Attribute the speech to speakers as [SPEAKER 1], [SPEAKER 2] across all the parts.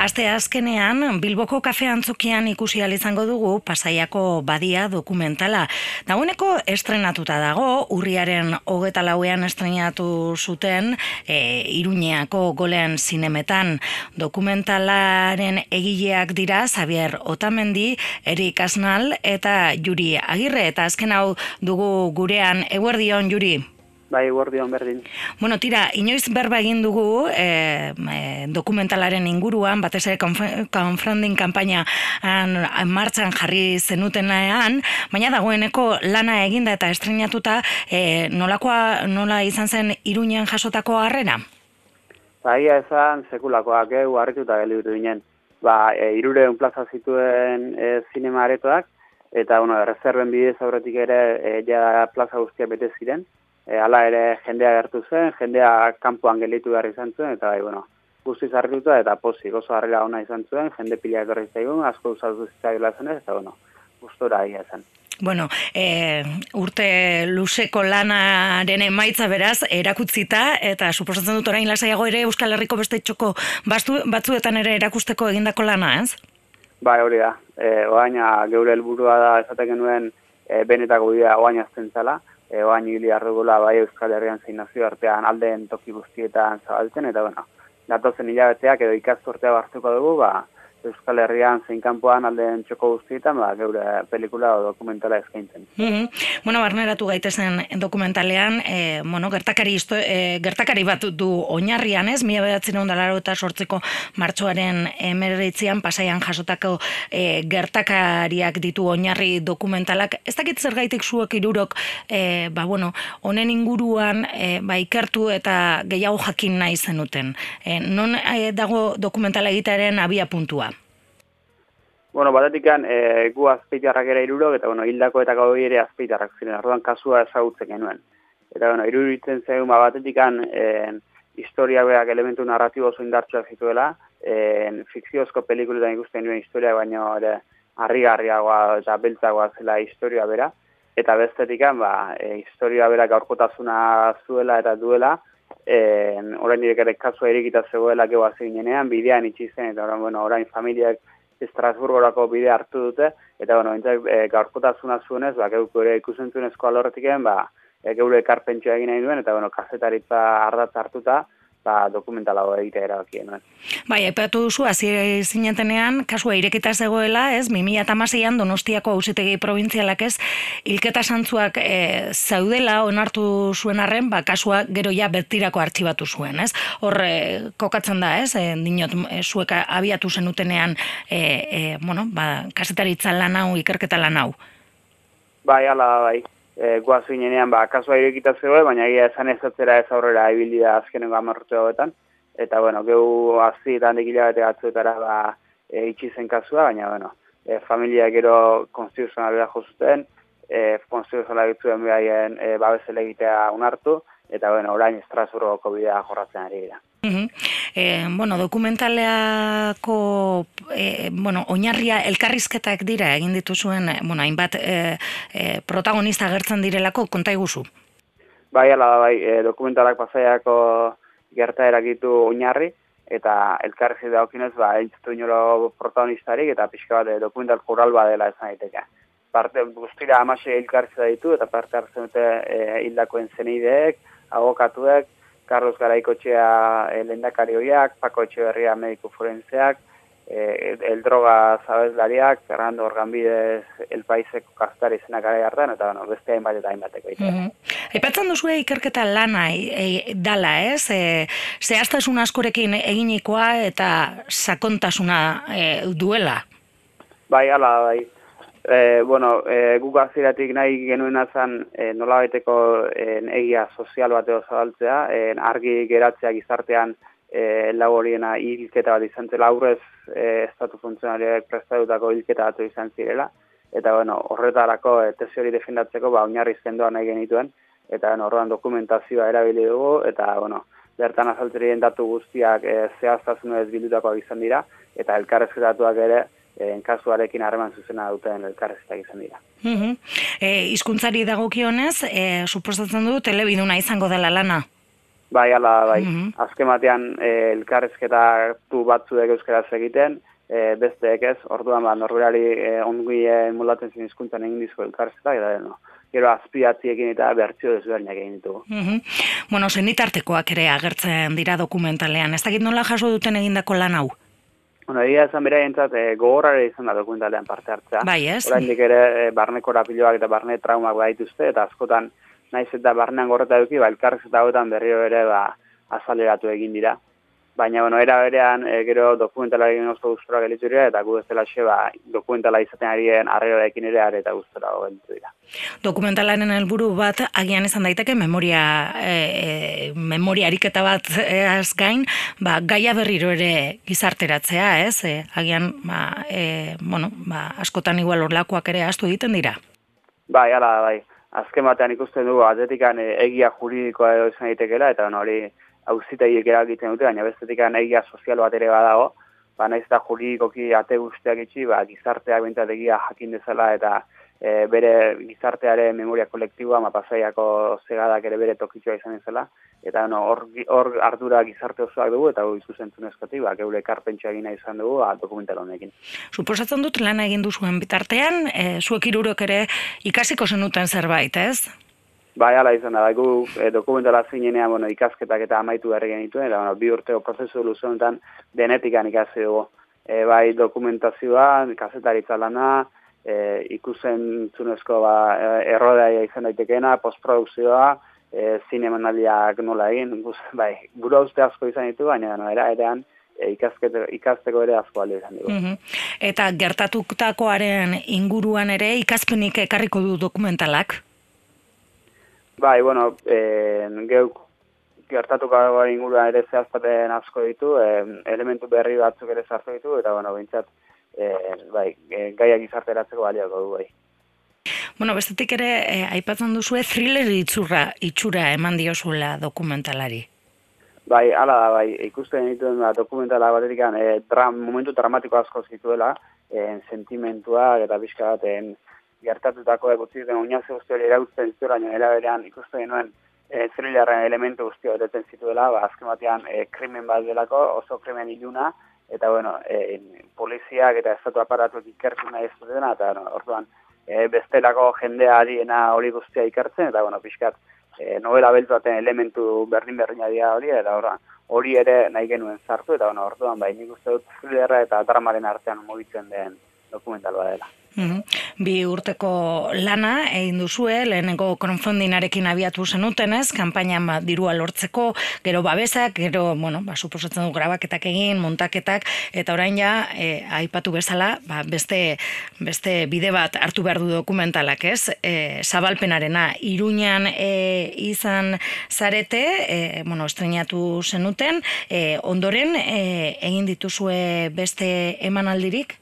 [SPEAKER 1] Aste azkenean, Bilboko kafe antzokian ikusi izango dugu pasaiako badia dokumentala. Dagoeneko estrenatuta dago, urriaren hogeta lauean estrenatu zuten e, Iruñeako golean zinemetan. Dokumentalaren egileak dira Xavier Otamendi, Erik Asnal eta Juri Agirre. Eta azken hau dugu gurean, eguerdion Juri.
[SPEAKER 2] Bai, gordion berdin.
[SPEAKER 1] Bueno, tira, inoiz berba egin dugu e, dokumentalaren inguruan, batez ere confronting kampaina martxan jarri zenutenean, baina dagoeneko lana eginda eta estrenatuta, e, nolakoa, nola izan zen iruñen jasotako harrera?
[SPEAKER 2] Bai, ezan sekulakoak, eh, harrituta gelibitu ginen. Ba, e, irure plaza zituen e, zinema aretoak, eta, bueno, reserven bidez aurretik ere, e, ja plaza guztia bete ziren, e, ala ere jendea gertu zen, jendea kanpoan gelitu behar izan zuen, eta bai, bueno, guzti zarrituta eta posi, gozo harrela ona izan zuen, jende pila etorri zaigun, asko usatu zitzaila zen eta bueno, gustora ia zen.
[SPEAKER 1] Bueno, e, urte luzeko lanaren emaitza beraz, erakutzita, eta suposatzen dut orain lasaiago ere Euskal Herriko beste txoko batzuetan ere erakusteko egindako lana, ez?
[SPEAKER 2] Bai, hori da. E, oaina, geure helburua da, esatek genuen, e, benetako bidea oaina azten zala, e, oain hili bai Euskal Herrian zein nazio artean aldeen toki guztietan zabaltzen, eta bueno, datozen hilabeteak edo ikastortea bartuko dugu, ba, Euskal Herrian zein kanpoan aldean txoko guztietan, ba, geure pelikula o dokumentala eskaintzen.
[SPEAKER 1] Mm Bueno, barneratu gaitezen dokumentalean, e, bueno, gertakari, isto, e, gertakari bat du oinarrian ez, mila bedatzen ondalaro eta sortzeko martxoaren emeritzian pasaian jasotako e, gertakariak ditu oinarri dokumentalak. Ez dakit zer gaitik zuek irurok, e, ba, bueno, honen inguruan e, ba, ikertu eta gehiago jakin nahi zenuten. E, non e, dago dokumentala egitearen abia puntua?
[SPEAKER 2] Bueno, batetikan, e, gu azpeitarrak ere iruro, eta bueno, hildako eta gau ere azpeitarrak ziren, arduan kasua ezagutzen genuen. Eta bueno, iruritzen zen, ba, batetikan, e, historia beak elementu narratibo oso indartsuak zituela, e, fikziozko pelikuletan ikusten nuen historia, baina ere, harrigarriagoa eta beltzagoa zela historia bera. Eta bestetikan, ba, e, historia bera gaurkotasuna zuela eta duela, e, orain ere kasua erikita zegoela gehoa zeginenean, bidean itxizen, eta orain, bueno, orain familiak Estrasburgorako bide hartu dute, eta bueno, entzak e, gaurkotasuna zuenez, ba, geuko ere ikusentzunezko alorretik ba, e, geure ekarpentsioa egin nahi duen, eta bueno, kazetaritza ardatz hartuta, ba, dokumentala egitea erabakien. Eh?
[SPEAKER 1] Bai, epatu duzu, hasi zinetenean, kasua irekita zegoela, ez, 2008an donostiako hausitegi provintzialak ez, hilketa santzuak e, zaudela onartu zuen arren, ba, kasua gero ja bertirako artxibatu zuen, ez? Horre, kokatzen da, ez, e, dinot, e, zueka abiatu zenutenean, e, e, bueno, ba, kasetaritza lan hau, ikerketa lan hau.
[SPEAKER 2] Bai, ala, bai e, guazu inenean, ba, kasua irekita zegoen, baina egia esan ez atzera ez aurrera ibili da azkenengo amarrotu hauetan. Eta, bueno, gehu hazi eta handik hilabete batzuetara ba, e, itxi zen kasua, baina, bueno, e, familia gero konstituzionalera jozuten, e, konstituzionalera gitzuen behaien e, babesele egitea unartu, eta, bueno, orain Estrasburgoko bidea jorratzen ari dira.
[SPEAKER 1] E, bueno, dokumentaleako e, bueno, oinarria elkarrizketak dira egin dituzuen, bueno, hainbat e, e, protagonista gertzen direlako konta iguzu.
[SPEAKER 2] Bai, ala bai, e, dokumentalak pasaiako gerta erakitu oinarri eta elkarrizi daukinez, ba, entzutu inoro protagonistarik eta pixka bat dokumental jural badela esan daiteke. Parte, guztira amase elkarrizi ditu eta parte hartzen dute e, hildakoen zenideek, abokatuek, Carlos Garaikotxea e, lendakari horiak, Paco Etxeberria mediku forenseak, e, el droga zabezlariak, Fernando Organbidez el paiseko kastari zenak gara hartan, eta bueno, beste hainbat eta hainbateko
[SPEAKER 1] mm -hmm. Aipatzen duzu ikerketa lana e, dala, ez? E, zehaztasun askorekin eginikoa eta sakontasuna e, duela?
[SPEAKER 2] Bai, ala, bai. E, bueno, e, guk aziratik nahi genuen azan e, nola baiteko e, egia sozial bateo zabaltzea, e, argi geratzea gizartean e, laboriena hilketa bat izan zela. Aurrez e, estatu funtzionariak prestatutako hilketa bat izan zirela, eta bueno, horretarako e, tesi hori defendatzeko ba, oinarri zendoa nahi genituen, eta bueno, horrean dokumentazioa erabili dugu, eta bueno, bertan azaltzerien datu guztiak e, zehaztasun ez bildutakoak izan dira, eta elkarrezketatuak ere, en kasuarekin harreman zuzena duten elkarrezitak izan dira.
[SPEAKER 1] Mm -hmm. e, izkuntzari dagokionez, e, suposatzen du telebiduna izango dela lana?
[SPEAKER 2] Bai, ala, bai. Mm -hmm. Azken batean, e, elkarrezketa tu batzuek euskaraz egiten, e, besteek ez, orduan ba, norberari e, ongi e, mulatzen zin izkuntzan egin dizko elkarrezketa, eta no. gero azpiatziekin eta bertzio desberdinak egin ditugu.
[SPEAKER 1] Mm -hmm. Bueno, zenitartekoak ere agertzen dira dokumentalean, ez dakit nola jaso duten egindako lan hau?
[SPEAKER 2] Bueno, egia esan bera jentzat, e, gogorrare izan da dokumentalean parte hartzea.
[SPEAKER 1] Bai, ez?
[SPEAKER 2] Horain ere, e, barne korapiloak eta barne traumak baituzte, eta askotan, naiz eta barnean gorreta duki, ba, elkarrez eta hauetan berrio ere, ba, azaleratu egin dira. Baina, bueno, era berean, e, gero dokumentala egin oso gustora gelitu dira, eta gu ez dela xe, ba, dokumentala izaten arien arreorekin ere are eta gustora gelitu dira.
[SPEAKER 1] Dokumentalaren helburu bat, agian izan daiteke, memoria, e, e, memoria ariketa bat e, gain, ba, gaia berriro ere gizarteratzea, ez? E, agian, ba, e, bueno, ba, askotan igual orlakoak ere astu egiten dira.
[SPEAKER 2] Bai, ala, bai. Azken batean ikusten dugu, atletikan egia juridikoa edo izan daitekela, eta hori, hauzitaiek eragiten dute, baina bestetik egia sozial bat ere badago, ba naiz eta juridikoki ate guztiak itxi, ba gizartea bentat jakin dezala eta e, bere gizarteare memoria kolektiboa ma pasaiako segadak ere bere tokitxoa izan dezala eta no hor hor ardura gizarte osoak dugu eta hori zuzentzun eskati, ba geure ekarpentsa egina izan dugu ba dokumental honekin.
[SPEAKER 1] Suposatzen dut lana egin duzuen bitartean, e, zuek hirurok ere ikasiko zenuten zerbait, ez?
[SPEAKER 2] Bai, ala izan da, gu e, dokumentala zinenean, bueno, ikasketak eta amaitu behar genituen, eta bueno, bi urteo prozesu luzenetan denetikan ikasi dugu. E, bai, dokumentazioa, kasetaritza lana, e, ikusen zunezko ba, errodea izan daitekeena, postprodukzioa, e, zinemanaliak nola egin, guz, bai, gura uste asko izan ditu, baina no, era erean, e, ikasteko ere asko alde izan dugu. Mm
[SPEAKER 1] Eta gertatutakoaren inguruan ere ikazpenik ekarriko du dokumentalak?
[SPEAKER 2] Bai, bueno, eh, geuk gertatuko inguruan ere zehaztaten asko ditu, eh, elementu berri batzuk ere zartu ditu, eta bueno, bintzat, eh, bai, e, gaiak izarteratzeko baliako du, bai.
[SPEAKER 1] Bueno, bestetik ere, eh, aipatzen duzu, thriller itzurra, itxura eman diozuela dokumentalari.
[SPEAKER 2] Bai, ala da, bai, ikusten dituen da, dokumentala batetik, eh, dram, momentu dramatiko asko zituela, eh, sentimentua, eta pixka baten, gertatutako egutzi den oinazio guzti hori erauzten zituela, baina era berean ikusten genuen e, elementu guzti hori zituela, ba, azken batean e, krimen bat delako, oso krimen iluna, eta bueno, e, poliziak eta estatu aparatuak ikertu nahi ez dutena, eta no, orduan e, bestelako jendea ariena hori guztia ikertzen, eta bueno, pixkat, e, novela beltuaten elementu berdin berdina dira hori, eta orduan, hori ere nahi genuen zartu, eta bueno, orduan, bai, nik uste dut thrillerra eta dramaren artean mugitzen den dokumental dela.
[SPEAKER 1] Mm Bi urteko lana egin duzue, lehenengo crowdfundingarekin abiatu zenuten ez, kanpainan ba, dirua lortzeko, gero babesak, gero, bueno, ba, suposatzen du grabaketak egin, montaketak, eta orain ja, e, aipatu bezala, ba, beste, beste bide bat hartu behar du dokumentalak ez, e, zabalpenarena, iruñan e, izan zarete, e, bueno, estrenatu zenuten, e, ondoren e, egin dituzue beste emanaldirik?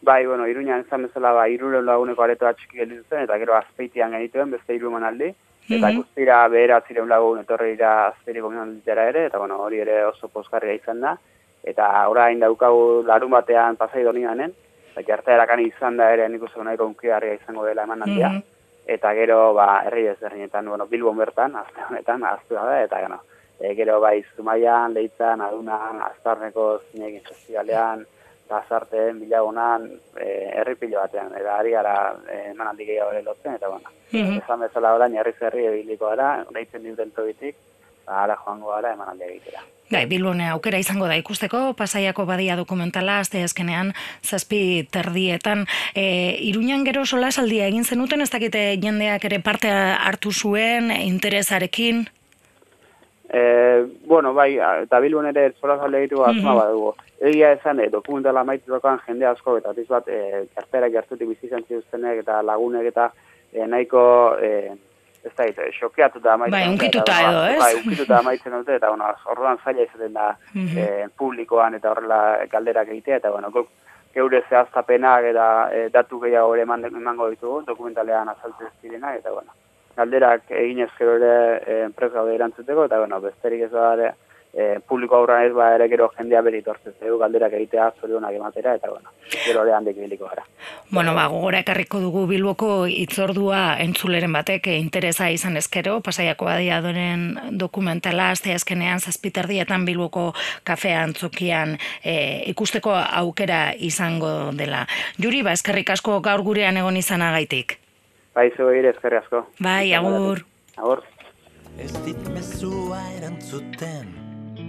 [SPEAKER 2] Bai, bueno, iruñan ezan bezala, ba, iruren laguneko aretoa txiki zen, eta gero azpeitian genituen, beste iruman aldi. Eta mm -hmm. behera ziren lagun etorri dira azpeiriko ere, eta bueno, hori ere oso pozgarria izan da. Eta orain daukagu larun batean pasai doni ganen, eta gerta erakan izan da ere nik uste nahiko izango dela eman handia. Mhm. Eta gero, ba, herri ez bueno, bilbon bertan, azte honetan, azte da, eta gano. E, gero, bai, zumaian, leitzan, adunan, aztarneko zinekin festivalean, pasarteen bilagunan eh herripilo batean eta ari gara eh manaldi gehiago ere lotzen eta bueno mm -hmm. esan bezala orain herri zerri ebiliko gara deitzen dit del tobitik ara joango gara emanaldi egitera
[SPEAKER 1] Gai, Bilbone aukera izango da ikusteko, pasaiako badia dokumentala, azte ezkenean, zazpi terdietan. E, Iruñan gero sola saldia egin zenuten, ez dakite jendeak ere parte hartu zuen, interesarekin?
[SPEAKER 2] E, bueno, bai, eta Bilbon ere sola saldia egitu bat, mm -hmm egia esan, e, dokumentala maitu jende asko, eta tiz bat, e, gertera gertutik bizizan ziztenek, eta lagunek, eta e, nahiko, e, ez da, e, xokeatu da
[SPEAKER 1] maitzen. Bai, unkituta edo, ez?
[SPEAKER 2] Bai, unkituta maitzen dute, eta, bueno, orduan zaila izaten da mm publikoan, eta horrela galderak egitea, eta, bueno, geure zehaztapenak eta e, datu gehiago ere emango ditugu, dokumentalean azaltzen zirenak, eta, bueno, galderak egin ezkero ere enpresa gaude erantzuteko, eta, bueno, besterik ez da, e, publiko aurra ez ba ere gero jendea beri tortzen zeu, galderak egitea zorionak ematera, eta bueno, gero ere handik biliko gara.
[SPEAKER 1] Bueno, ba, gogora ekarriko dugu Bilboko itzordua entzuleren batek e, interesa izan ezkero, pasaiako badiadoren dokumentala, azte azkenean zazpiterdietan Bilboko kafea antzokian e, ikusteko aukera izango dela. Juri, ba, eskerrik asko gaur gurean egon izanagaitik.
[SPEAKER 2] Bai, zeu ere eskerrik asko.
[SPEAKER 1] Bai, agur.
[SPEAKER 2] Agur.
[SPEAKER 3] Ez dit mezua erantzuten